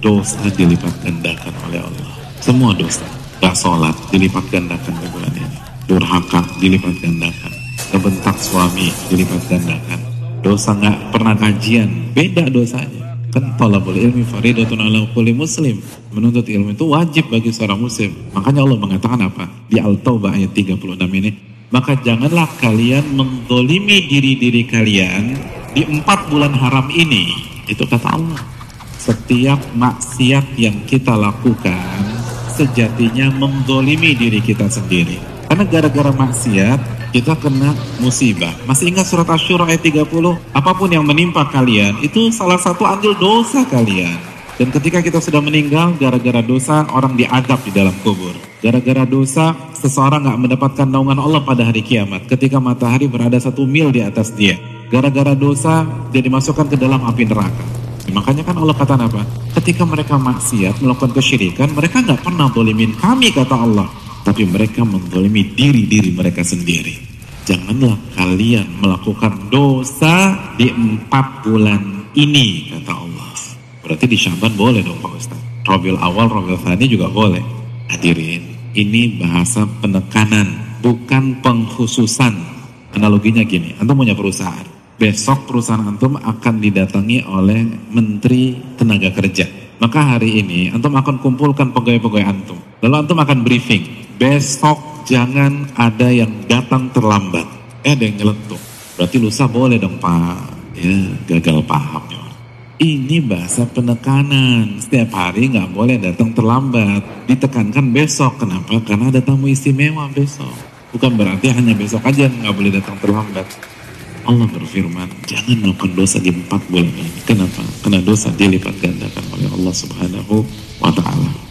dosa dilipat gandakan oleh Allah. Semua dosa. Gak sholat dilipat gandakan di bulan ini. Durhaka dilipat gandakan. Kebentak suami dilipat gandakan. Dosa nggak pernah kajian, beda dosanya. Kan talabul ilmi faridatun ala kulli muslim. Menuntut ilmu itu wajib bagi seorang muslim. Makanya Allah mengatakan apa? Di Al-Taubah ayat 36 ini. Maka janganlah kalian mendolimi diri-diri kalian di empat bulan haram ini. Itu kata Allah. Setiap maksiat yang kita lakukan sejatinya mendolimi diri kita sendiri. Karena gara-gara maksiat kita kena musibah. Masih ingat surat Asyura ayat 30? Apa pun yang menimpa kalian itu salah satu andil dosa kalian. Dan ketika kita sudah meninggal gara-gara dosa orang diadab di dalam kubur. Gara-gara dosa seseorang nggak mendapatkan naungan Allah pada hari kiamat. Ketika matahari berada satu mil di atas dia. Gara-gara dosa dia dimasukkan ke dalam api neraka. Makanya kan Allah kata apa? Ketika mereka maksiat melakukan kesyirikan, mereka nggak pernah dolimin kami kata Allah tapi mereka mendolimi diri-diri mereka sendiri. Janganlah kalian melakukan dosa di empat bulan ini, kata Allah. Berarti di Syaban boleh dong Pak Ustaz. Robil awal, Robil Thani juga boleh. Hadirin, ini bahasa penekanan, bukan pengkhususan. Analoginya gini, antum punya perusahaan. Besok perusahaan antum akan didatangi oleh Menteri Tenaga Kerja. Maka hari ini antum akan kumpulkan pegawai-pegawai antum. Lalu antum akan briefing besok jangan ada yang datang terlambat. Eh ada yang nyeletuk. Berarti lusa boleh dong Pak. Ya gagal paham ya. Ini bahasa penekanan. Setiap hari nggak boleh datang terlambat. Ditekankan besok. Kenapa? Karena ada tamu istimewa besok. Bukan berarti hanya besok aja nggak boleh datang terlambat. Allah berfirman, jangan melakukan dosa di empat bulan ini. Kenapa? Karena dosa dilipat gandakan oleh Allah Subhanahu wa Ta'ala.